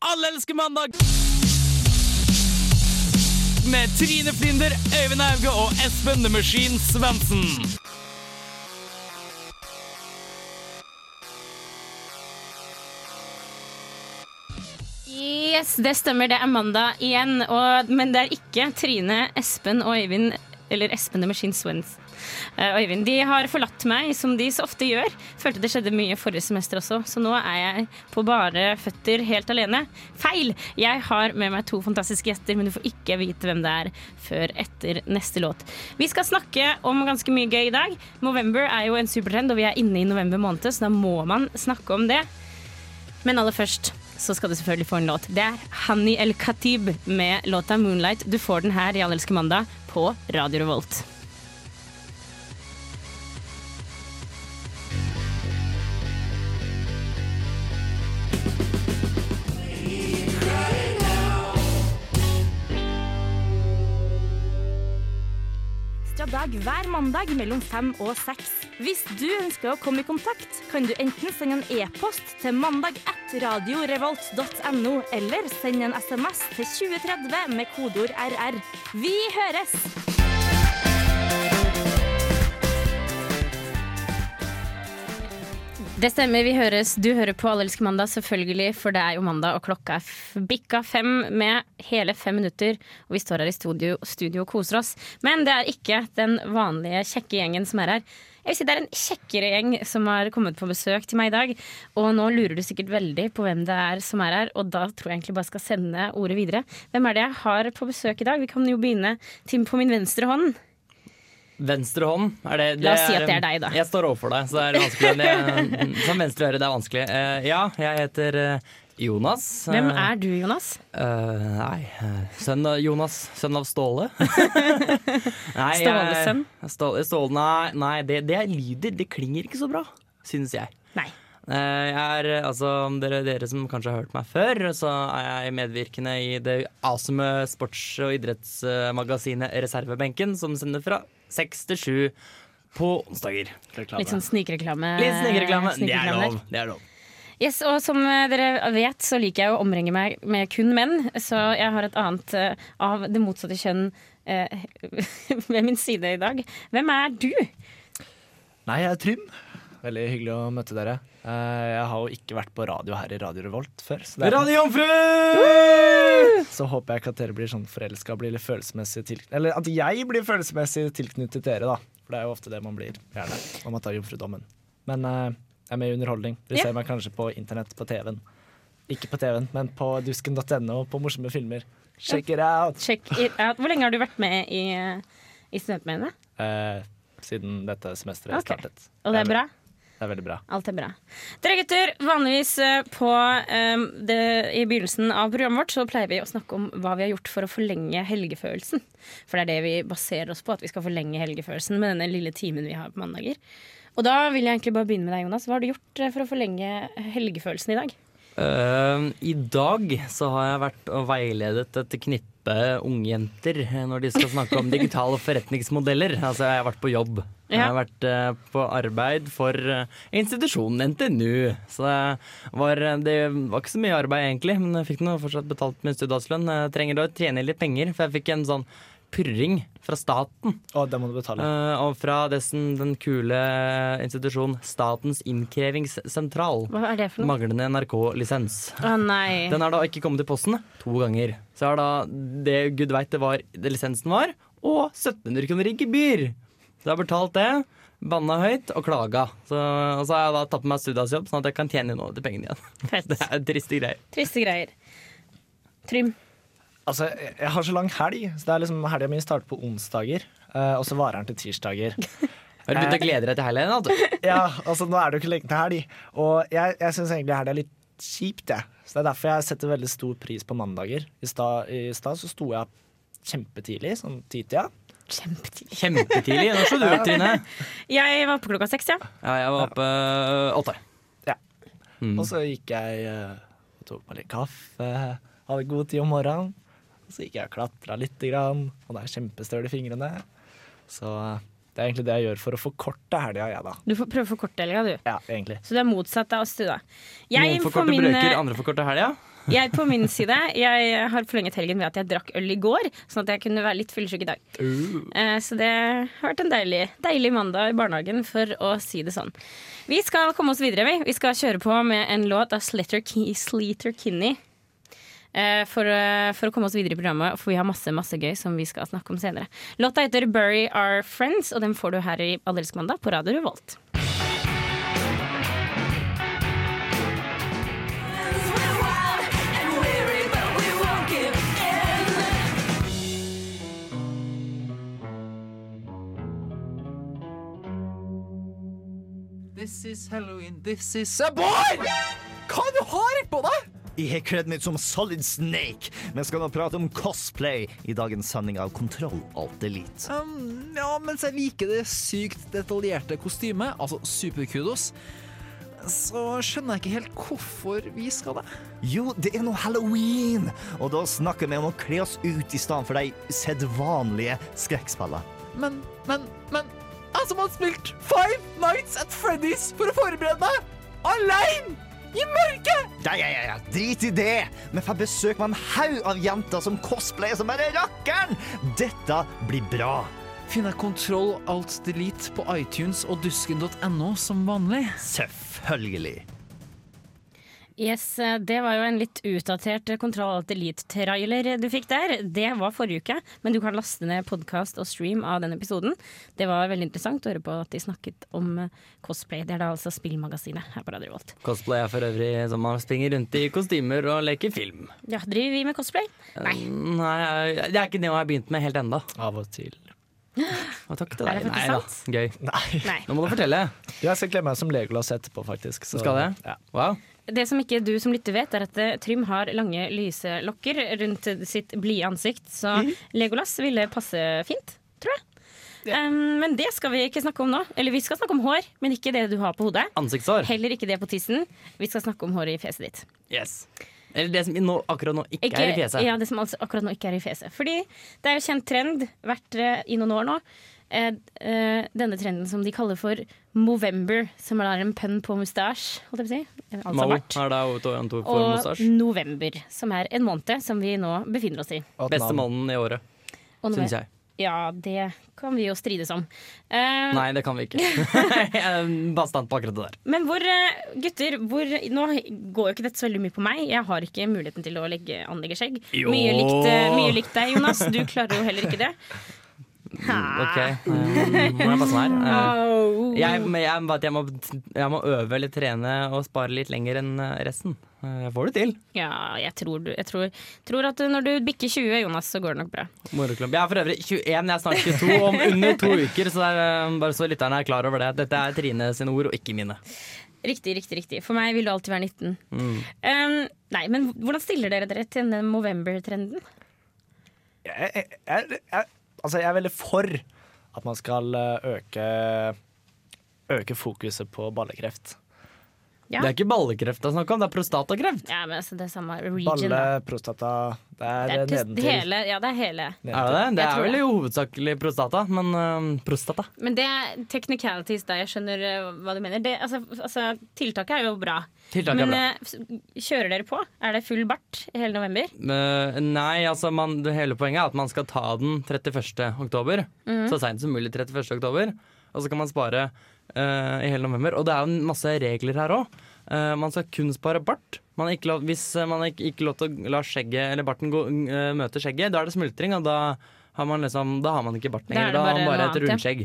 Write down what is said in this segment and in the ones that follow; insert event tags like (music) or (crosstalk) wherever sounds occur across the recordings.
Alle elsker mandag! Med Trine Flinder, Øyvind Auge og Espen The Machine Svendsen. Yes, det stemmer. Det er mandag igjen. Og, men det er ikke Trine, Espen og Øyvind Eller Espen The Machine Svens. Uh, Øyvind, de har forlatt meg, som de så ofte gjør. Følte det skjedde mye forrige semester også, så nå er jeg på bare føtter helt alene. Feil! Jeg har med meg to fantastiske gjester, men du får ikke vite hvem det er før etter neste låt. Vi skal snakke om ganske mye gøy i dag. November er jo en supertrend, og vi er inne i november måned, så da må man snakke om det. Men aller først så skal du selvfølgelig få en låt. Det er Hani El Khatib med låta 'Moonlight'. Du får den her i Allelske mandag på Radio Revolt. hver mandag mellom fem og seks. Hvis du ønsker å komme i kontakt, kan du enten sende en e-post til mandag at radiorevolt.no, eller send en SMS til 2030 med kodeord RR. Vi høres! Det stemmer, vi høres. Du hører på Allelske mandag, selvfølgelig, for det er jo mandag, og klokka er bikka fem med hele fem minutter. Og vi står her i studio, studio og koser oss. Men det er ikke den vanlige kjekke gjengen som er her. Jeg vil si Det er en kjekkere gjeng som har kommet på besøk til meg i dag. Og nå lurer du sikkert veldig på hvem det er som er her, og da tror jeg egentlig bare skal sende ordet videre. Hvem er det jeg har på besøk i dag? Vi kan jo begynne Tim på min venstre hånd. Venstre hånd? Er det, det La oss si at det er deg, da. Jeg står overfor deg, så det er vanskelig. Det, (laughs) som venstrehøre, det er vanskelig. Uh, ja, jeg heter uh, Jonas. Hvem er du, Jonas? Uh, nei, sønn av Jonas. Sønn av Ståle. (laughs) Stålesønn? Ståle, Ståle, nei, nei det, det, er lyder. Det klinger ikke så bra, synes jeg. Nei. Jeg er, altså, dere, dere, som kanskje har hørt meg før, så er jeg medvirkende i det awesome sports- og idrettsmagasinet Reservebenken, som sender fra seks til sju på onsdager. Litt sånn snikreklame. Litt snikreklame. Det er lov. Det er lov. Yes, og Som dere vet, så liker jeg å omringe meg med kun menn. Så jeg har et annet uh, av det motsatte kjønn uh, (laughs) ved min side i dag. Hvem er du? Nei, jeg er Trym. Veldig hyggelig å møte dere. Uh, jeg har jo ikke vært på radio her i Radio Revolt før. Så, Radiojomfru! så håper jeg ikke at dere blir sånn forelska blir følelsesmessig tilknyttet Eller at jeg blir følelsesmessig tilknyttet dere, da. For det er jo ofte det man blir, gjerne, når man tar jomfrudommen. Men uh, jeg er med i underholdning. Du ser meg kanskje på internett på TV-en. Ikke på TV-en, men på dusken.no på morsomme filmer. Check it out! Check it out. Hvor lenge har du vært med i, i Studentmediene? Eh, siden dette semesteret okay. startet. Og det er bra? Det er veldig bra. Alt er bra. Dere gutter, vanligvis eh, på um, det, i begynnelsen av programmet vårt så pleier vi å snakke om hva vi har gjort for å forlenge helgefølelsen. For det er det vi baserer oss på, at vi skal forlenge helgefølelsen med denne lille timen vi har på mandager. Og da vil jeg egentlig bare begynne med deg, Jonas. Hva har du gjort eh, for å forlenge helgefølelsen i dag? Uh, I dag så har jeg vært og veiledet et knippe ungjenter når de skal snakke om digitale forretningsmodeller. Altså, jeg har vært på jobb. Jeg har vært uh, på arbeid for uh, institusjonen NTNU. Så det var, det var, ikke så mye arbeid egentlig, men jeg fikk nå fortsatt betalt min studielønn. Jeg trenger å tjene litt penger, for jeg fikk en sånn purring fra staten. Og det må du betale. Uh, og fra dessen, den kule institusjonen Statens innkrevingssentral. Hva er det for noe? Manglende NRK-lisens. Å nei. Den har da ikke kommet i posten to ganger. Så har da det gud veit det var det lisensen var, og 1700 kroner i gebyr. Så jeg har betalt det, banna høyt og klaga. Så, og så har jeg da tatt på meg studiejobb, sånn at jeg kan tjene noe til pengene igjen. Fett. (laughs) Det er triste greier. Triste greier. Trym? Altså, jeg har så lang helg, så det er liksom helga mi starter på onsdager, uh, og så varer den til tirsdager. (laughs) Har du begynt å glede deg til helgen? (laughs) Ja, altså nå er det jo ikke lenge til helg. Og jeg, jeg syns egentlig helg er litt kjipt, jeg. Så det er derfor jeg setter veldig stor pris på mandager. I stad så sto jeg opp kjempetidlig, sånn titida. Kjempetidlig. Kjempetidlig. Når så du opp, (laughs) Trine? Jeg var oppe klokka seks, ja. ja jeg var oppe uh, åtte. Ja. Mm. Og så gikk jeg og tok meg litt kaffe, hadde god tid om morgenen. Så gikk jeg og klatra lite grann, og det er kjempestøl i fingrene. Så uh, Det er egentlig det jeg gjør for å forkorte helga, jeg, da. Du får prøve å forkorte helga, du. Ja, egentlig. Så det er motsatt av oss, du, da. Jeg, Noen forkorter min, brøker, andre forkorter helga. jeg på min side Jeg har forlenget helgen ved at jeg drakk øl i går, sånn at jeg kunne være litt fyllesyk i dag. Eh, Så det har vært en deilig, deilig mandag i barnehagen, for å si det sånn. Vi skal komme oss videre, vi. Vi skal kjøre på med en låt av Sleater Kinney. Eh, For, eh, for å komme oss videre i programmet, for vi har masse masse gøy som vi skal snakke om senere. Låta heter 'Bury Our Friends', og den får du her i Allelsk mandag på Radio Revolt. This is Halloween, this is a boy! Hva du har på deg? Jeg har kledd meg som Solid Snake. Vi skal nå prate om cosplay i dagens sending av Kontroll Alt Elite. Um, ja, mens jeg liker det sykt detaljerte kostymet, altså superkudos, så skjønner jeg ikke helt hvorfor vi skal det. Jo, det er nå halloween, og da snakker vi om å kle oss ut i stedet for de sedvanlige skrekkspillene. Men, men, men Jeg som har spilt Five Nights at Freddy's for å forberede meg! Aleine! I mørket! Ja, ja, ja, ja, drit i det! Vi får besøk med en haug av jenter som cosplayer som bare rakkeren! Dette blir bra. Finner jeg Kontroll Alt Delete på iTunes og dusken.no som vanlig. Selvfølgelig. Yes, eh, Det var jo en litt utdatert Kontroll Alt Elite-trailer du fikk der. Det var forrige uke, men du kan laste ned podkast og stream av den episoden. Det var veldig interessant å høre på at de snakket om eh, cosplay. Det er da altså spillmagasinet her på Radio Volt. Cosplay er for øvrig som man springer rundt i kostymer og leker film. Ja, Driver vi med cosplay? Nei. Nei, det er ikke det jeg har begynt med helt enda. Av og til. (gasps) takk til deg. Nei da, gøy. Nei. Nei. Nå må du fortelle. Jeg skal kle meg som Legolas etterpå, faktisk. så- Skal det? Ja. Wow. Det som ikke du som lytter vet, er at eh, Trym har lange, lyse lokker rundt sitt blide ansikt, så Legolas ville passe fint, tror jeg. Um, men det skal vi ikke snakke om nå. Eller vi skal snakke om hår, men ikke det du har på hodet. Ansiktshår. Heller ikke det på tissen. Vi skal snakke om håret i fjeset ditt. Yes. Eller det som nå, akkurat nå ikke, er i fjeset. Ja, det som altså akkurat nå ikke er i fjeset. Fordi det er jo kjent trend, vært eh, i noen år nå. Eh, eh, denne trenden som de kaller for Movember, som er en pønn på mustasj. holdt jeg på å si. Eh, Altså Mo er det to, to for Og november, som er en måned som vi nå befinner oss i. Beste mannen i året, syns jeg. Ja, det kan vi jo strides om. Uh, Nei, det kan vi ikke. (laughs) jeg er bastant på akkurat det der. Men hvor, eh, gutter, hvor, nå går jo ikke dette så veldig mye på meg. Jeg har ikke muligheten til å legge, anlegge skjegg. Mye likt, eh, mye likt deg, Jonas. Du klarer jo heller ikke det. Ok, eh, må jeg passe meg her? (laughs) Eh, Jeg, jeg, jeg, må, jeg må øve eller trene og spare litt lenger enn eh, resten. Eh, Jeg får det til. Ja, jeg tror, du, jeg tror, tror at når du bikker 20, Jonas, så går det nok bra. Moroklubb. Jeg er for øvrig 21, jeg er snart 22, om under to uker. Så er, eh, bare så lytterne er klar over det. Dette er Trine sine ord, og ikke mine. Riktig, riktig, riktig. For meg vil du alltid være 19. Mm. Um, nei, men hvordan stiller dere dere til denne Movember-trenden? Jeg, jeg, jeg, jeg, altså jeg er veldig for at man skal eh, øke Øke fokuset på ballekreft. Ja. Det er ikke ballekreft det er snakk om, det er prostatakreft. Ja, men altså, det er samme region, Balle, da. prostata Det er, Det er nedentil. hele, ja, det er hele. Er det det? Det Jeg er vel det. hovedsakelig prostata, men uh, prostata. Men det er technicalities da, jeg skjønner eh, hva du mener. Det, altså, altså, tiltaket er jo bra. Tiltaket er Men bra. Men s- kjører dere på? Er det full bart i hele november? Eh, nei, altså man, det hele poenget er at man skal ta den 31. oktober. Mhm. Så seint som mulig 31. oktober. Og så kan man spare i hele november. Og det er jo masse regler her òg. man skal kun spare bart. Man ikke lov, hvis eh, man ikke, ikke lov til å la skjegget eller barten gå, eh, møte skjegget, da er det smultring, og da har man, liksom, da har man ikke bart er lenger. Da har man bare et rundskjegg.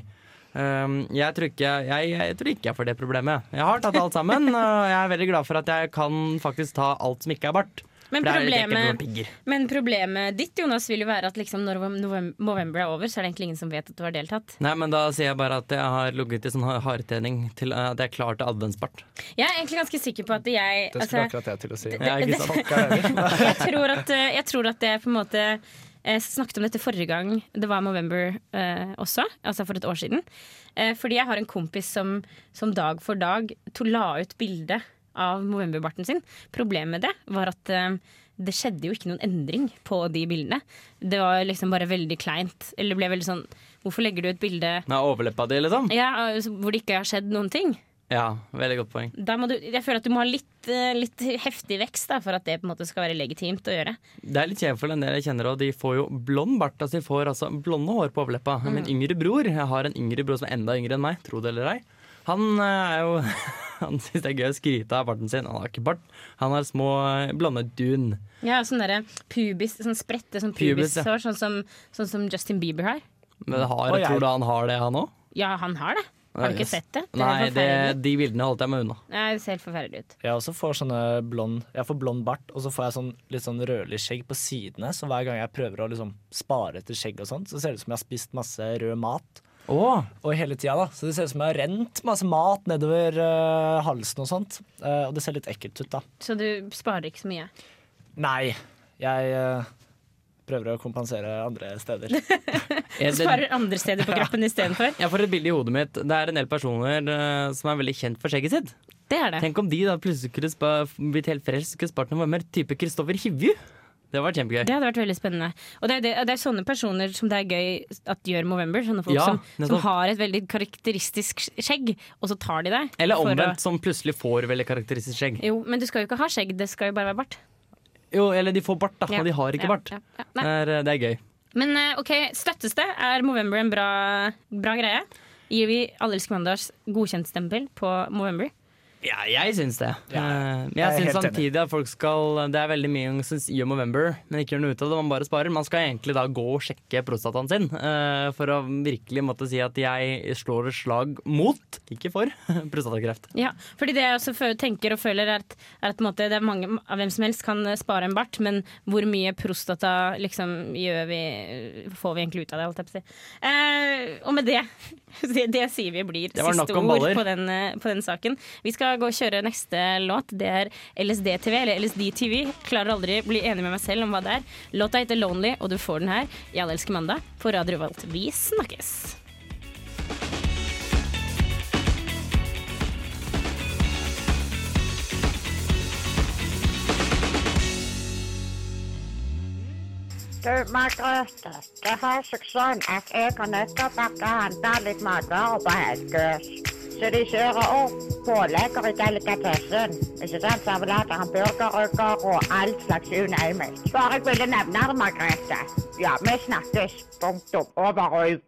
Um, jeg, tror ikke, jeg, jeg tror ikke jeg får det problemet. Jeg har tatt alt sammen, og jeg er veldig glad for at jeg kan faktisk ta alt som ikke er bart. Men problemet, men problemet ditt Jonas, vil jo være at liksom når november er over, så er det egentlig ingen som vet at du har deltatt. Nei, men da sier jeg bare at jeg har ligget i sånn hardtrening til eh, at jeg er klar til adventsbart. Jeg er egentlig ganske sikker på at jeg Det skulle altså, akkurat jeg til å si. Det, det, det? (laughs) jeg, tror at, eh, jeg tror at det på en måte Jeg snakket om dette forrige gang det var November eh, også, altså for et år siden. Eh, fordi jeg har en kompis som, som dag for dag to la ut bilde av Movember-barten sin. Problemet med det var at eh, det skjedde jo ikke noen endring på de bildene. Det var liksom bare veldig kleint. Eller det ble veldig sånn Hvorfor legger du et bilde Med overleppa di, liksom? ja, altså, hvor det ikke har skjedd noen ting? Ja, veldig godt poeng. Du, jeg føler at du må ha litt, eh, litt heftig vekst da, for at det på en måte skal være legitimt å gjøre. Det er litt kjedelig for en del jeg kjenner, og de får jo blond bart. Altså de får altså blonde hår på overleppa. Mm. Min yngre bror, jeg har en yngre bror som er enda yngre enn meg, tro det eller ei. Han eh, er jo (laughs) Han syns det er gøy å skryte av barten sin. Han har ikke bart. Han har små blandet blonde dun. Ja, sånn derre pubis, sånn spredte sånn Pubis, ja. sånn, som, sånn som Justin Bieber har. Men har, jeg- tror du han har det, han òg? Ja, han har det. Har du ikke Yes. sett det? Det Nei, det, de bildene holdt jeg meg unna. Nei, det ser helt forferdelig ut. Jeg også får sånne blond Jeg får blond bart, og så får jeg sånn, litt sånn rødlig skjegg på sidene. Så hver gang jeg prøver å liksom spare etter skjegg og sånt, så ser det ut som jeg har spist masse rød mat. Åh, Og hele tida, da. Så det ser ut som jeg har rent masse mat nedover uh, halsen og sånt. Uh, og det ser litt ekkelt ut, da. Så du sparer ikke så mye. Nei, jeg uh, prøver å kompensere andre steder. (laughs) Du Sparer andre steder på (laughs) kroppen istedenfor. jeg får et bilde i hodet mitt. Det er en del personer som er veldig kjent for skjegget sitt. Det er det. Tenk om de da plutselig skulle blitt helt frelst skulle spart noe mer. Type Kristoffer Hivju. Det var kjempegøy. Det hadde vært veldig spennende. Og det er, det, det er sånne personer som det er gøy at gjør Movember. Sånne folk Ja, som, som har et veldig karakteristisk skjegg, og så tar de det. Eller omvendt, å- som plutselig får veldig karakteristisk skjegg. Jo, men du skal jo ikke ha skjegg, det skal jo bare være bart. Jo, eller de får bart, da, Ja, og de har ikke ja, bart. ja, ja. Det er, det er gøy. Men eh, ok, støttes det? Er Movember en bra, bra greie? Gir vi Alle elsker mandags godkjentstempel på Movember? Ja, jeg syns det. Ja, Eh, men jeg jeg syns samtidig at folk skal Det er veldig mye som gjør Movember, men ikke gjør noe ut av det. Man bare sparer. Man skal egentlig da gå og sjekke prostataen sin uh, for å virkelig måtte si at jeg slår et slag mot, ikke for, (laughs) prostatakreft. Ja, fordi det jeg også tenker og føler er at, er at måte, det er mange av hvem som helst kan eh, spare en bart, men hvor mye prostata liksom gjør vi, får vi egentlig ut av det, holdt jeg på å si. Uh, og med det, (laughs) det, det sier vi blir siste ord på den, på den saken. Vi skal gå og kjøre neste låt. Det er LSD-TV, eller LSD-TV. Klarer aldri å bli enig med meg selv om hva det er. Låta heter Lonely, og du får den her i Alle elsker mandag på Radio Revolt. Vi snakkes! Du, Margrethe, det har seg sånn at jeg har nettopp vært og handla litt matvarer på Helgøs. Så de kjører opp pålegger i delikatessen. Ikke sant? Servelater, hamburgerrygger og alt slags unøymelt. Bare jeg ville nevne det, Margrethe. Ja, vi snakkes. Punktum. Over og.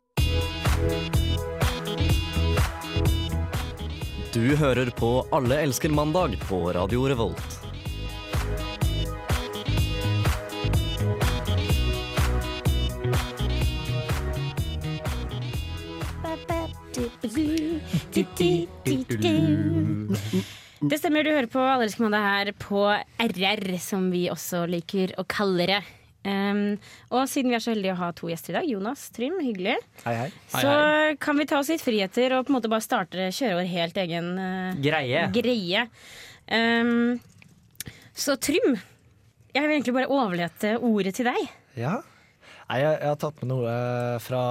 Du hører på Alle elsker mandag på Radio Revolt. Det stemmer, du hører på Alle elsker mandag her på RR, som vi også liker å kalle det. Um, og siden vi er så heldige å ha to gjester i dag, Jonas Trym, hyggelig, Hei, hei. Hei, så kan vi ta oss litt friheter og på en måte bare starte kjøre vår helt egen uh, Greie. greie. Um, så Trym, jeg vil egentlig bare overlate ordet til deg. Ja. Nei, jeg, jeg har tatt med noe fra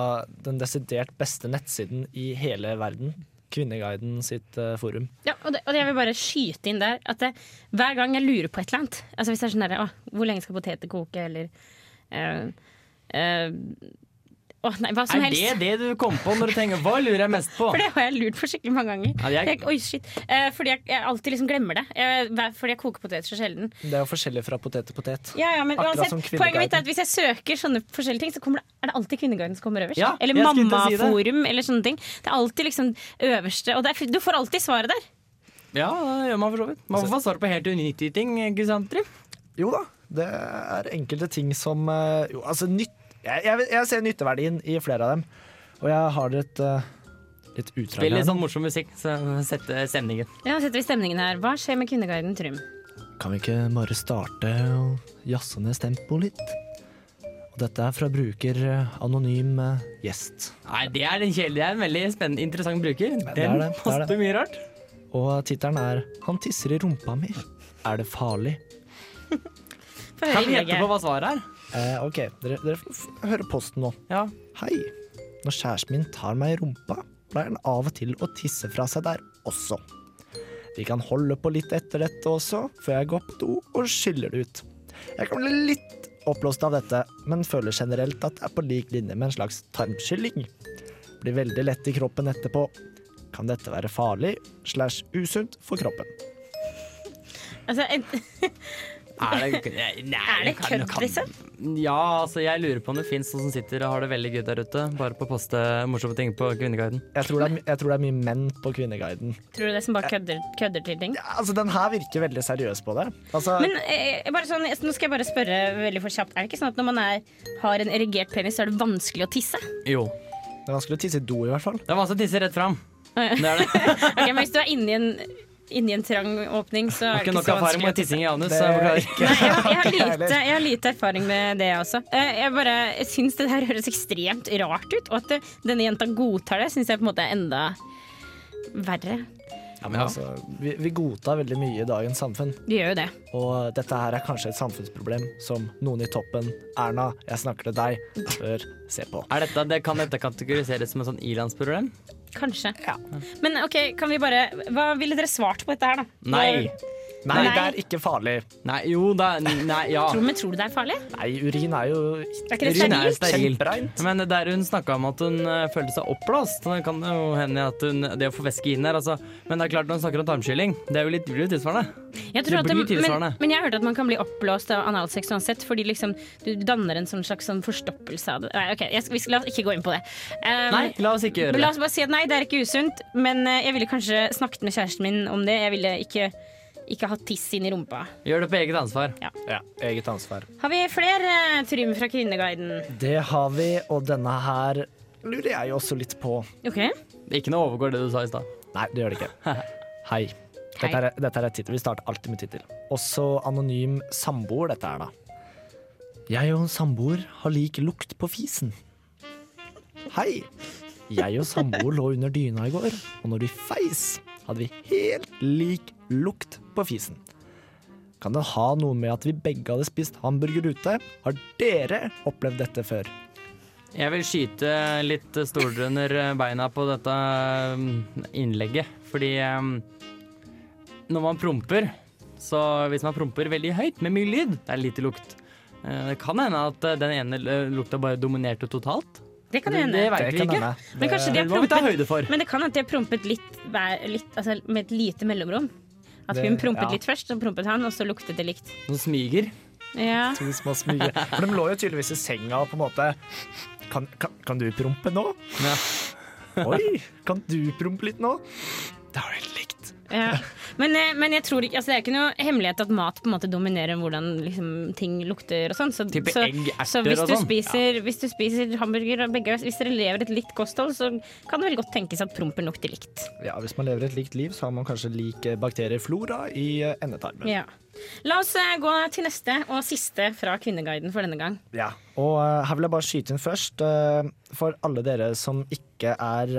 den desidert beste nettsiden i hele verden. Kvinneguiden sitt uh, forum. Ja, og, det, og jeg vil bare skyte inn der at det, hver gang jeg lurer på et eller annet Altså Hvis det er sånn der, Hvor lenge skal poteter koke, eller uh, eh, Å, nei, hva som Er helst. det det du kom på når du tenker hva lurer jeg mest på? For det har jeg lurt på skikkelig mange ganger. Ja, jeg- Jeg, oi, shit. Eh, fordi jeg, jeg alltid liksom glemmer det. Jeg, fordi jeg koker poteter så sjelden. Det er jo forskjellig fra potet til potet. Ja, ja, men uansett, Poenget mitt er at hvis jeg søker sånne forskjellige ting, så det, er det alltid Kvinneguiden som kommer øverst. Ja, eller å si. Mammaforum, eller sånne ting. Det er alltid liksom øverste. Og det er, du får alltid svaret der. Ja, det gjør man for så vidt. Man får svar på helt unyttige ting. Ikke sant, Trym? Jo da, det er enkelte ting som eh, Jo, altså nytt jeg, jeg, jeg ser nytteverdien i flere av dem. Og jeg har et uh, litt utdrag Spill litt sånn morsom musikk, så setter stemningen. Ja, setter vi stemningen her. Hva skjer med Kvinneguiden, Trym? Kan vi ikke bare starte og jazze ned tempoet litt? Og dette er fra bruker eh, anonym eh, gjest. Nei, det er en kjedelig, det er en veldig spennende, interessant bruker. det er Den det, det er det. mye rart. Og tittelen er 'Han tisser i rumpa mi'. Er det farlig? Kan vi gjette på hva svaret er? Eh, ok, dere, dere får høre posten nå. Ja. Hei. Når kjæresten min tar meg i rumpa, pleier han av og til å tisse fra seg der også. Vi kan holde på litt etter dette også, før jeg går på do og skyller det ut. Jeg kan bli litt oppblåst av dette, men føler generelt at jeg er på lik linje med en slags tarmskylling. Blir veldig lett i kroppen etterpå. Kan dette være farlig slash usunt for kroppen? Altså, en, Er det, (laughs) nei, Er det kødd, liksom? Ja, altså jeg lurer på om det fins noen som sitter og har det veldig gøy der ute. Bare på å poste morsomme ting på Kvinneguiden. Jeg tror, det er, jeg tror det er mye menn på Kvinneguiden. tror du det er som bare kødder, kødder til ting? Ja, altså, den her virker veldig seriøs på det. Altså, Men eh, bare sånn, nå skal jeg bare spørre veldig for kjapt. Er det ikke sånn at når man er, har en erigert penis, så er det vanskelig å tisse? Jo. det er vanskelig å tisse i do, i hvert fall. Det er vanskelig å tisse rett fram. Det er det. (laughs) Ok, men hvis du er inni en, inni en trang åpning, så er det ikke ikke nok så erfaring vanskelig med tissing i anus. Så jeg er beklager. Nei, jeg, jeg, har (laughs) lite, jeg har lite erfaring med det også. Eh, Jeg bare syns det her høres ekstremt rart ut, og at det, denne jenta godtar det, syns jeg på en måte er enda verre. Ja, men altså, vi, vi godtar veldig mye i dagens samfunn. Vi gjør jo det. Og dette her er kanskje et samfunnsproblem som noen i toppen, Erna, jeg snakker til deg, bør se på. Er dette, det, kan dette kategoriseres som et sånn ilandsproblem? Kanskje. Men ok, kan vi bare Hva ville dere svart på dette her, da? Nei. Nei, Nei. det er ikke farlig. Nei, jo, da Nei, ja. Tror, men tror du det er farlig? Nei, urin er jo Er ikke det Urin er kjempereint. Men der hun snakka om at hun eh, følte seg oppblåst. Det kan jo hende at hun, det å få væske inn der, altså. Men det er klart når hun snakker om tarmskylling, det er jo litt, blir jo tilsvarende. Jeg tror Det at blir men, tilsvarende. men jeg har hørt at man kan bli oppblåst av analsex uansett, fordi liksom du danner en sånn slags sånn forstoppelse av det. Nei, ok, jeg, vi skal la oss ikke gå inn på det. Um, Nei, la oss ikke gjøre Men la det. oss bare si at nei, det er ikke usunt, men eh, jeg ville kanskje snakket med kjæresten min om det. Jeg ville ikke, ikke ha tiss inn i rumpa. Gjør det på eget ansvar. Ja, eget ansvar. Har vi flere uh, Trym fra Kvinneguiden? Det har vi, og denne her lurer jeg jo også litt på. Ok. Ikke noe overgår det du sa i stad. Nei, det gjør det ikke. (laughs) Hei. Dette er, dette er et tittel. Vi starter alltid med tittel. Også anonym samboer, dette er da. Jeg og en samboer har lik lukt på fisen. Hei. Jeg og samboer lå under dyna i går, og når de feis, hadde vi helt lik lukt på fisen. Kan det ha noe med at vi begge hadde spist hamburger ute? Har dere opplevd dette før? Jeg vil skyte litt stoler under beina på dette um, innlegget, fordi um, når man promper, så hvis man promper veldig høyt med mye lyd, det er lite lukt. Eh, Det kan hende at eh, den ene eh, lukta bare dominerte totalt. Det kan hende. det det, kan hende. Men kanskje de Det har må vi ta prompet høyde for. Men det kan at de har prompet litt, litt altså, med et lite mellomrom. At Det- hun prompet ja. litt først, så prompet han, og så luktet det likt. Noen smyger. Ja. To små smyger. For de lå jo tydeligvis i senga og på en måte Kan, kan, kan du prompe nå? Ja. Oi, kan du prompe litt nå? Det har jo helt likt. Ja. Men, eh, men jeg tror ikke, altså, det er ikke noe hemmelighet at mat på en måte dominerer hvordan liksom, ting lukter og sånn. Så, Type så, egg, så hvis du, spiser, spiser, hvis du spiser hamburger og begge, hvis dere lever et likt kosthold, så kan det vel godt tenkes at prompen lukter likt. Ja, Hvis man lever et likt liv, så har man kanskje lik bakterieflora i endetarmen. Ja. La oss eh, gå til neste og siste fra Kvinneguiden for denne gang. Ja. Og eh, her vil jeg bare skyte inn først. eh, for alle dere som ikke er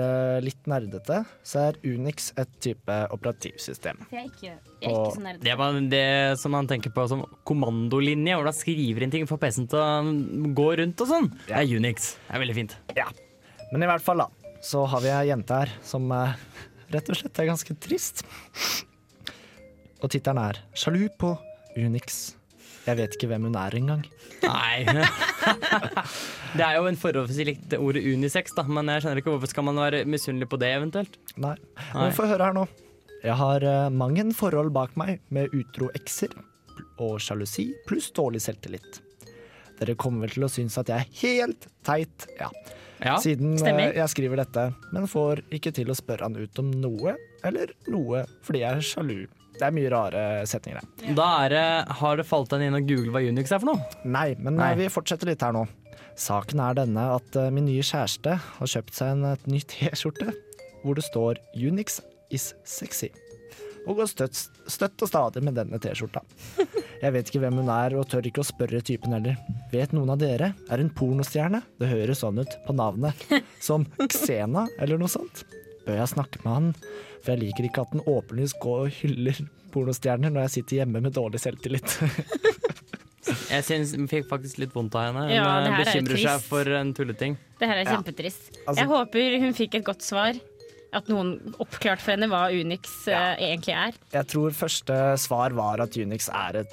litt nerdete, så er Unix et type operativsystem. Jeg er ikke, jeg er ikke så nerdete. Det er bare det som man tenker på som kommandolinje, hvor du skriver inn ting for PC-en til å gå rundt og sånn. Det er Unix. Det er veldig fint. Ja. Men i hvert fall, da, så har vi ei jente her som (laughs) rett og slett er ganske trist. Og tittelen er 'Sjalu på Unix'. Jeg vet ikke hvem hun er engang. Nei. (laughs) det er jo en forholdsvis likt ordet unisex, da, men jeg skjønner ikke hvorfor skal man være misunnelig på det eventuelt. Nei. Men få høre her nå. Jeg har uh, mang en forhold bak meg med utro ekser og sjalusi pluss dårlig selvtillit. Dere kommer vel til å synes at jeg er helt teit, ja. Ja. Siden uh, jeg skriver dette, men får ikke til å spørre han ut om noe, eller noe fordi jeg er sjalu. Det er mye rare setninger her. Da det Har det falt deg inn å google hva Unix er for noe? Nei, men Nei. eh, vi fortsetter litt her nå. Saken er denne at eh, min nye kjæreste har kjøpt seg en et ny (laughs) T-skjorte hvor det står 'Unix is sexy'. Og går støtt, støtt og stadig med denne T-skjorta. (laughs) Jeg vet ikke hvem hun er, og tør ikke å spørre typen heller. Vet noen av dere? Er hun pornostjerne? Det høres sånn ut på navnet. (laughs) Som Xena, eller noe sånt. Bør jeg snakke med han? For jeg liker ikke at den åpenlyst går og hyller pornostjerner når jeg sitter hjemme med dårlig selvtillit. (laughs) Jeg synes, fikk faktisk litt vondt av henne. Hun Ja, eh, det her er jo bekymrer seg for en tulleting. Det her er Ja. Altså- jeg håper hun fikk et godt svar. At noen oppklarte for henne hva Unix eh, egentlig er. Jeg tror første svar var at Unix er et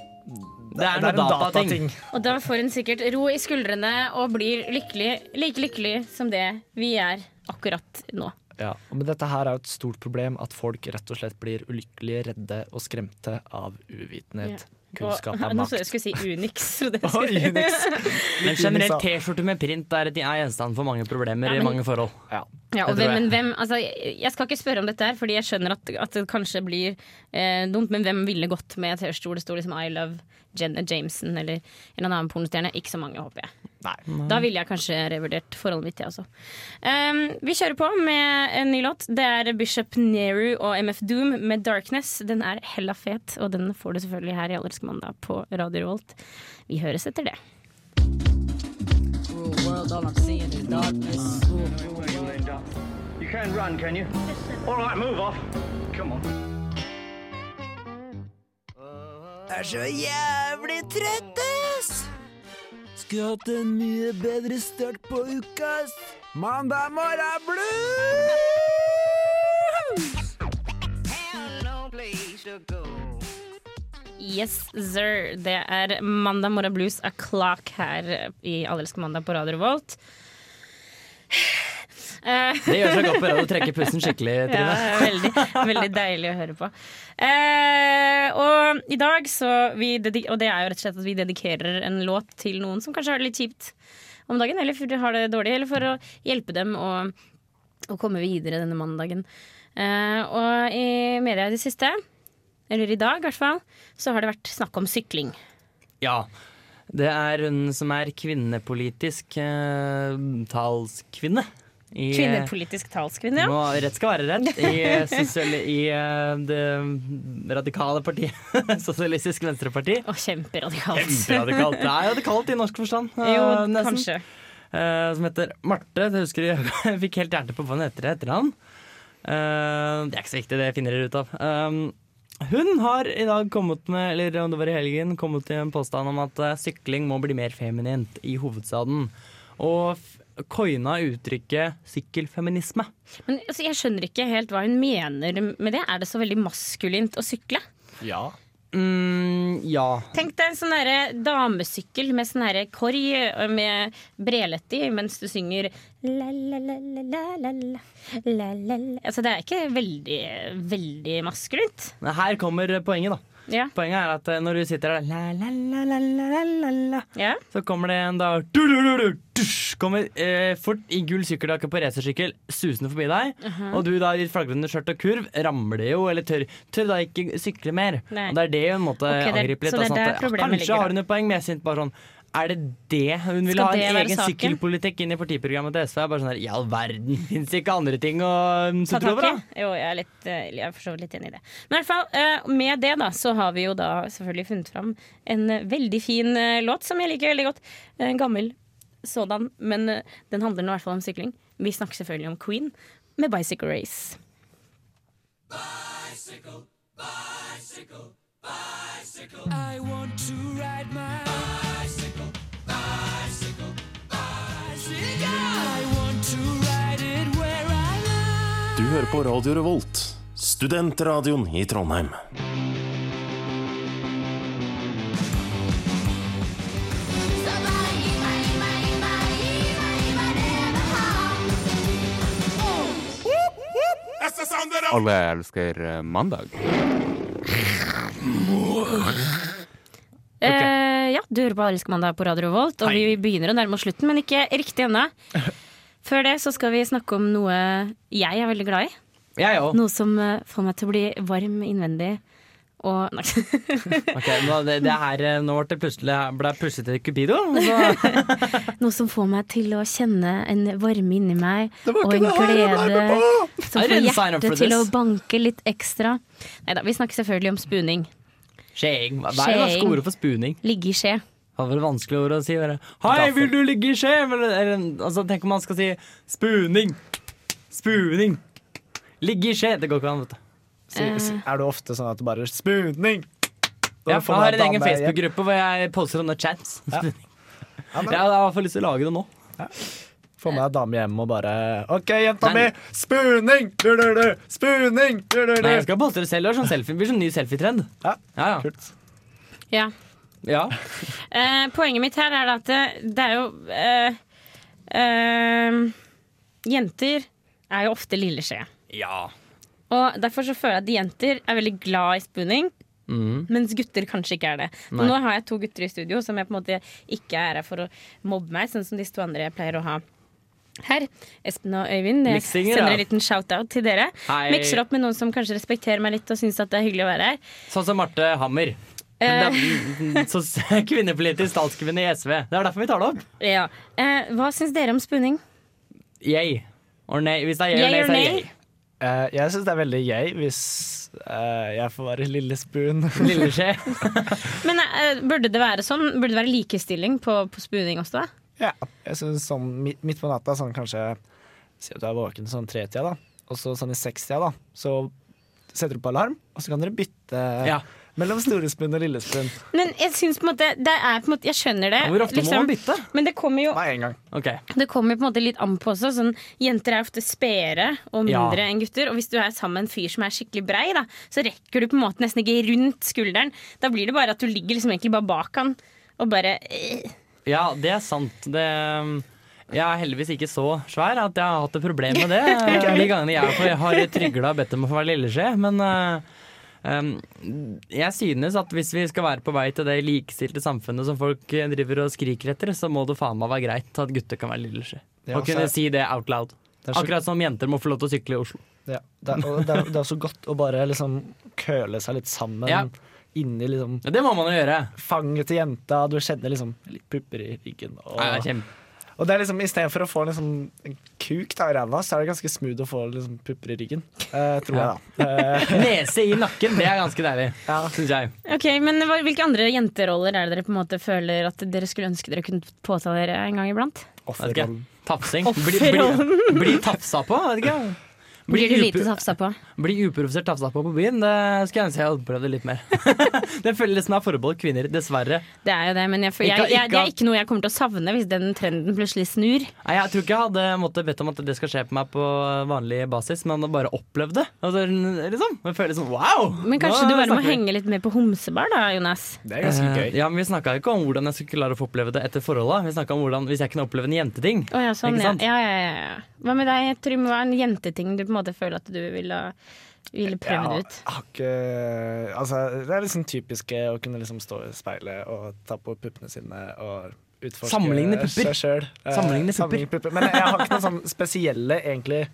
Det er Det er en datating. Data Og da får hun sikkert ro i skuldrene og blir lykkelig, like lykkelig som det vi er akkurat nå. Ja, men dette her er jo et stort problem, at folk rett og slett blir ulykkelige, redde og skremte av uvitenhet. Kunnskap (laughs) Og, er nå makt. så jeg skulle si Unix. (laughs) Skulle- Unix. (laughs) Men generelt T-skjorte med print er, er gjenstand for mange problemer Ja, i mange forhold. Ja, Ja, og hvem, jeg. men hvem, altså, jeg skal ikke spørre om dette, her Fordi jeg skjønner at, at det kanskje blir eh, dumt. Men hvem ville gått med T-skjorte det sto liksom I love Jenna Jameson eller en eller annen pornostjerne? Ikke så mange, håper jeg. Da ville jeg kanskje revurdert forholdet mitt, jeg også. Um, vi kjører på med en ny låt. Det er Bishop Nehru og MF Doom med 'Darkness'. Den er hella fet, og den får du selvfølgelig her i Allersk mandag på Radio Revolt. Vi høres etter det. You can't run, can you? All right, move off. Come on. Er så jævlig trøtt, ass! Skulle hatt en mye bedre start på uka, ass. Mandag morgen blues! Yes, sir. Det er Mandag morgen blues o'clock her i Allelske mandag på Radio Revolt. Eh, Det gjør seg godt på radio å trekke pusten skikkelig, (laughs) Ja, Trine. veldig, veldig deilig å høre på. Eh, og i dag så vi Og det er jo rett og slett at vi dedikerer en låt til noen som kanskje har det litt kjipt om dagen, eller har det dårlig, eller for å hjelpe dem å, å komme videre denne mandagen. Eh, og i media i det siste, eller i dag i hvert fall, så har det vært snakk om sykling. Ja. Det er hun som er kvinnepolitisk eh, talskvinne. I, Kvinnepolitisk talskvinne, ja. Nå, rett skal være rett. I, (laughs) sosial, i eh, det radikale partiet. (laughs) Sosialistisk Venstreparti. Og kjemperadikalt. Kjemperadikalt. Det er radikalt i norsk forstand. eh, Jo, nesten. kanskje. Eh, som heter Marte. Jeg husker jeg, (laughs) fikk helt hjerte på hva hun heter etter han. Eh, det er ikke så viktig, det finner dere ut av. Um, hun har i dag kommet med, eller om det var i helgen, kommet til en påstand om at eh, sykling må bli mer feminint i hovedstaden. Og coina uttrykket sykkelfeminisme. Men altså, Jeg skjønner ikke helt hva hun mener med det. Er det så veldig maskulint å sykle? Ja. Mm, ja. Tenk deg en sånn der damesykkel med sånn herre korg med brelett i mens du synger la-la-la-la-la-la. Altså, det er ikke veldig, veldig maskulint. Her kommer poenget, da. Ja. Poenget er at eh, når du sitter der la, la, la, la, la, la, la, Ja. Så kommer det en da du, du, du, Kommer eh, fort i gull sykkeljakke på racersykkel susende forbi deg. Mhm. Og du da i flagrende skjørt og kurv ramler jo, eller tør, tør da ikke sykle mer. Nei. Og det er det hun måtte okay, angripe litt. så det er sånn der at, ja, kanskje ligger, har hun et poeng, jeg synes bare sånn er det det hun vil ha? En egen sykkelpolitikk inn i partiprogrammet til SV? Bare sånn her, I all verden, (laughs) fins det ikke andre ting å sutre over, da? Jo, jeg er, litt, eh, jeg er for så vidt litt enig i det. Men i hvert fall, eh, med det da, så har vi jo da selvfølgelig funnet fram en eh, veldig fin låt som jeg liker veldig godt. En gammel sådan, men den handler nå i hvert fall om sykling. Vi snakker selvfølgelig om Queen med Bicycle Race. Bicycle, bicycle, bicycle. I want to ride my like. Du hører på Radio Revolt, studentradioen i Trondheim. Alle elsker eh, mandag. Eh, ja, du hører på Allelskemandag mandag på Radio Volt, og vi begynner å nærme oss slutten, men ikke riktig ennå. (laughs) Før det så skal vi snakke om noe jeg er veldig glad i. Jeg òg. Noe som eh, får meg til å bli varm innvendig. Og nei. (laughs) Ok, nå, det, det her, eh, nå ble det plutselig ble jeg plutselig til Cupido. Så, (laughs) Noe som får meg til å kjenne en varme inni meg, var og ikke en det her jeg ble glede med som I får didn't sign up hjertet til å this. banke litt ekstra. Neida, vi snakker selvfølgelig om spuning. Skjeing. Hva er det norske ordet for spuning? Ligge i skje. Det var vel vanskelig ord å si. Bare, Hei, vil du ligge i skje? Eller, eller, altså, tenk om man skal si spuning. Spuning. Ligge i skje. Det går ikke an, vet du. Så, si, er det ofte sånn at du bare Spuning! Ja, jeg har en egen. Facebook-gruppe hvor jeg poster sånne chats. Ja. Ja. jeg har i hvert fall lyst til å lage det nå. Få med deg dame hjem og bare OK, jenta mi! Spuning! Du, du, du. Spuning! Du, du, du. Nei, jeg skal poste det selv. Det sånn selfie. det blir sånn ny selfietrend. Ja. Ja, ja. Kult. Ja. Ja. Eh, poenget mitt her er at det, det er jo eh, eh, Jenter er jo ofte lille skje. Ja. Og derfor så føler jeg at jenter er veldig glad i spooning. Mm. Mens gutter kanskje ikke er det. Nei. Nå har jeg to gutter i studio som jeg på en måte ikke er her for å mobbe meg, sånn som disse to andre jeg pleier å ha her. Espen og Øyvind. Jeg Miksinger, sender en liten shout-out til dere. Hei. Mikser opp med noen som kanskje respekterer meg litt og syns at det er hyggelig å være her. Sånn som Marte Hammer. Eh. Er- Så (laughs) kvinnepolitisk statskvinne i SV. Det er derfor vi tar det opp. Ja. Eh, hva syns dere om spooning? Yay. Or nei. Hvis det er yay, Yay or nei, så er det yay. Uh, jeg syns det er veldig jeg hvis uh, jeg får være lille spoon. (laughs) Lille skje. (laughs) Men uh, burde det være sånn? Burde det være likestilling på, på spooning også? da? Ja, jeg synes sånn midt, midt på natta, sånn kanskje Si at du er våken sånn tretida, da. Og så sånn i sekstida, da. Så setter du på alarm, og så kan dere bytte Ja. mellom storespund og lillespund. Men jeg syns på en måte Det er på en måte Jeg skjønner det. Hvor ofte må man bytte? Men det kommer jo Nei, en gang. Okay. Det kommer på en måte litt an på også. Sånn, jenter er ofte spedere og mindre Ja. enn gutter. Og hvis du er sammen med en fyr som er skikkelig brei, da, så rekker du på en måte nesten ikke rundt skulderen. Da blir det bare at du ligger liksom egentlig bare bak han og bare øh. Ja, det er sant. Det, um, jeg er heldigvis ikke så svær at jeg har hatt et problem med det. (laughs) De gangene jeg har- trygla og bedt om å få være lilleskje. Men uh, um, jeg synes at hvis vi skal være på vei til det likestilte samfunnet som folk eh, driver og skriker etter, så må det faen meg være greit at gutter kan være lilleskje. Ja, Og kunne si det out loud. Det så- Akkurat som jenter må få lov til å sykle i Oslo. Ja, det, er, det, er, det er så godt å bare liksom køle seg litt sammen Ja. Inni liksom Ja, det må man jo gjøre. fanget til jenta. Du kjenner liksom litt pupper i ryggen. Og, Ja, og det er liksom istedenfor å få liksom en kuk da, i ræva, så er det ganske smooth å få liksom pupper i ryggen. Eh, tror jeg, da. Eh, (laughs) Nese i nakken, det er ganske deilig, ja. syns jeg. Ok, men hva- Hvilke andre jenteroller er det dere på en måte føler at dere skulle ønske dere kunne påta dere en gang iblant? Offerrollen. Tafsing. Bli, bli, bli tafsa på, vet ikke. Blir du lite tafsa på? Bli uprovosert tafsa på på byen, det skulle jeg ønske jeg hadde prøvd litt mer. (laughs) det føler som er forbeholdt kvinner, dessverre. Det er jo det, men jeg, jeg, jeg, jeg, det er ikke noe jeg kommer til å savne hvis den trenden plutselig snur. Nei, Jeg tror ikke jeg hadde måttet bedt om at det skal skje på meg på vanlig basis, men bare opplevd det. Altså, liksom. Jeg føler sånn wow! Men kanskje nå du bare må henge litt mer på homsebar da, Jonas? det er ganske Eh, gøy. Ja, men Vi snakka ikke om hvordan jeg skulle klare å få oppleve det etter forholdet. Vi snakka om hvordan, hvis jeg kunne oppleve en jenteting. Å ja, sånn, Ikke sant? Ja, ja, ja, ja. Hva med deg, Trym? Hva er en jenteting du på en måte føler at du ville, ville prøve Ja, ut? jeg har ikke Altså, det er liksom typisk å kunne liksom stå i speilet og ta på puppene sine og utforske Sammenligne pupper. seg sjøl. Sammenligne pupper. Men jeg har ikke noe sånn spesielle, egentlig.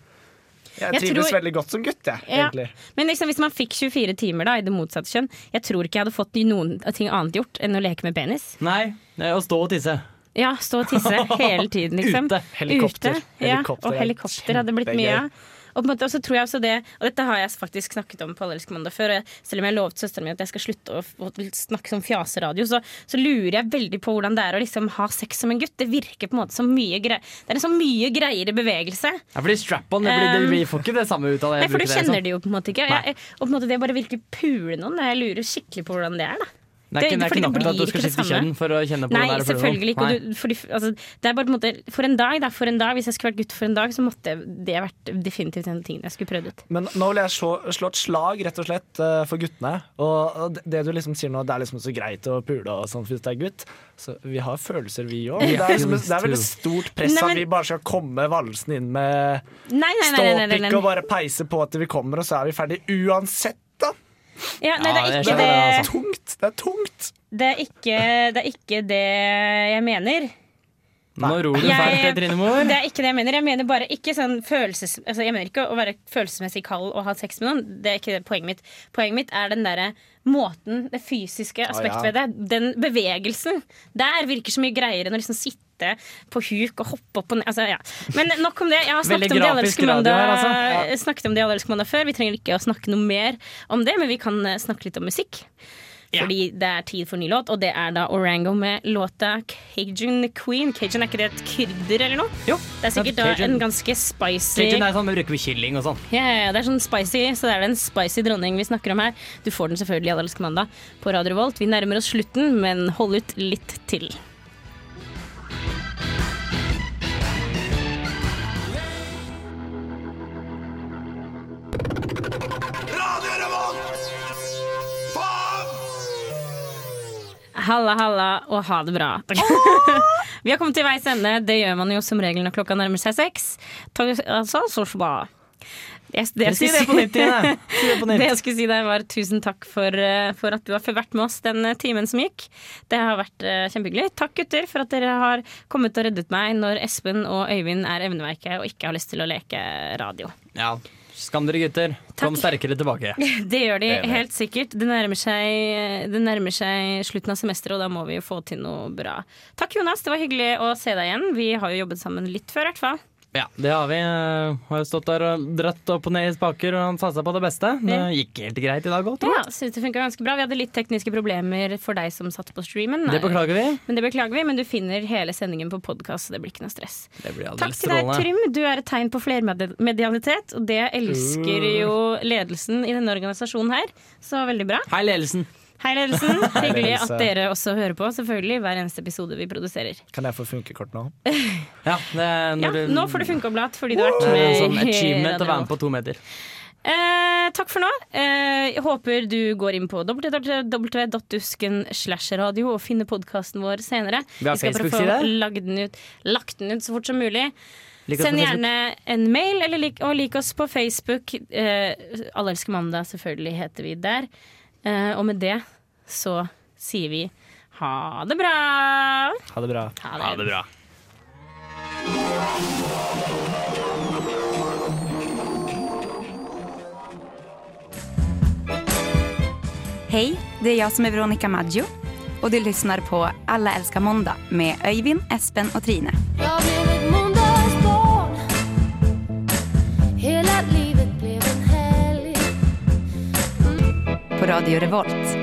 Jeg Jeg trives tror- veldig godt som gutt, jeg, Ja. egentlig. Men liksom, hvis man fikk 24 timer da, i det motsatte kjønn, jeg tror ikke jeg hadde fått noen ting annet gjort enn å leke med penis. Nei, å stå og tisse. Ja, stå og tisse hele tiden, liksom. (laughs) Ute. Helikopter. Ute, ja, Helikopter og er helikopter hadde blitt mye av. Og på en måte, og så tror jeg også det Og dette har jeg faktisk snakket om på Allersk mandag før. Selv om jeg lovet søsteren min at jeg skal slutte å, å snakke som fjaseradio, så, så lurer jeg veldig på hvordan det er å liksom ha sex som en gutt. Det virker på en måte som mye greier Det er en så mye greiere bevegelse. Ja, fordi strap-on, vi får ikke det samme ut av det. Nei, for du kjenner kjenner sånn. det jo på en måte ikke. Jeg, og på en måte det bare virkelig pule noen, jeg lurer skikkelig på hvordan det er. da Det er ikke, det er ikke nok til at du skal det skifte kjønn for å kjenne på Nei, det er å selvfølgelig ikke. Og du, for, altså, det er bare på en måte For en dag, da, for en dag, hvis jeg skulle vært gutt for en dag, så måtte det vært definitivt en ting jeg skulle prøvd ut. Men nå vil jeg slå, slå et slag rett og slett eh, for guttene. Og, det- det du liksom sier nå, det er liksom så greit å pule og sånn hvis det er gutt. Så vi har følelser, vi òg. Det, er liksom, (laughs) det er veldig stort press Nei, men- at vi bare skal komme valsende inn med Nei, nei, nei. nei, nei, nei, ståpikk og bare peise på til vi kommer, og så er vi ferdig uansett. Ja, nei, det er ikke det, det altså. Tungt. Det er tungt. Det er ikke det, er ikke det jeg mener. Nå ror du fælt, Trine Mor. Det er ikke det jeg mener. Jeg mener bare ikke sånn følelses... Altså, jeg mener ikke å være følelsesmessig kald og ha sex med noen. Det er ikke det poenget mitt. Poenget mitt er den derre måten, det fysiske aspektet ja. ved det. Den bevegelsen. Der virker så mye greiere enn å liksom sitte på huk og hoppe opp og ned. Altså, ja. Men nok om det. Jeg har snakket om det her, altså. det mandag før. Vi trenger ikke å snakke noe mer om det, men vi kan eh, snakke litt om musikk. Fordi det er tid for ny låt, og det er da Orango med låta Cajun Queen. Cajun er ikke det et krydder eller noe? Jo, Det er sikkert da en ganske spicy Cajun er sånn med bruker kylling og sånn. ja, ja, ja, det er sånn spicy, så det er den spicy dronning vi snakker om her. Du får den selvfølgelig i Allelske mandag på Radio Volt. Vi nærmer oss slutten, men hold ut litt til. Halla, halla, og ha det bra. (laughs) Vi har kommet til veis ende. Det gjør man jo som regel når klokka nærmer seg seks. Altså, så bra. Jeg, det, jeg Si det på nytt, Tine. Si det på nytt. (laughs) Det jeg skulle si der var tusen takk for, eh, for at du har vært med oss den eh, timen som gikk. Det har vært uh, kjempehyggelig. Takk gutter for at dere har kommet og reddet meg når Espen og Øyvind er evneveike og ikke har lyst til å leke radio. Ja. Skam dere, gutter. Kom sterkere tilbake. (laughs) Det gjør de Enig. helt sikkert. Det nærmer, seg, det nærmer seg slutten av semesteret, og da må vi få til noe bra. Takk, Jonas. Det var hyggelig å se deg igjen. Vi har jo jobbet sammen litt før, i hvert fall. Ja, det har vi. Eh, Har jo stått der og dratt opp og ned i spaker og satsa på det beste. Det gikk helt greit i dag òg, tror Ja, synes det funka ganske bra. Vi hadde litt tekniske problemer for deg som satt på streamen. Det beklager vi. Men det beklager vi, men du finner hele sendingen på podkast, så det blir ikke noe stress. Det blir Takk aldeles til deg. Trym. Du er et tegn på flermedialitet, og det elsker jo ledelsen i denne organisasjonen her. Så veldig bra. Hei, ledelsen. Hei, ledelsen. Hyggelig ledelse. at dere også hører på, selvfølgelig, hver eneste episode vi produserer. Kan jeg få funkekort nå? (laughs) Ja, det Ja, du- nå får du funkeoblat fordi du har vært med sånn achievement å være med på to meter. Eh, takk for nå. Eh, jeg håper du går inn på www.dusken slash radio og finner podkasten vår senere. Vi har skal bare få lagd den ut, lagt den ut så fort som mulig. Like Send gjerne en mail, eller lik, og lik oss på Facebook. Eh, Alle elsker mandag, selvfølgelig heter vi der. Eh, og med det så sier vi ha det bra. Ha det bra. Ha det. bra. Hej, det är jag som är Veronica Maggio och du lyssnar på Alla älskar måndag med Öyvind, Espen och Trine. på Radio Revolt.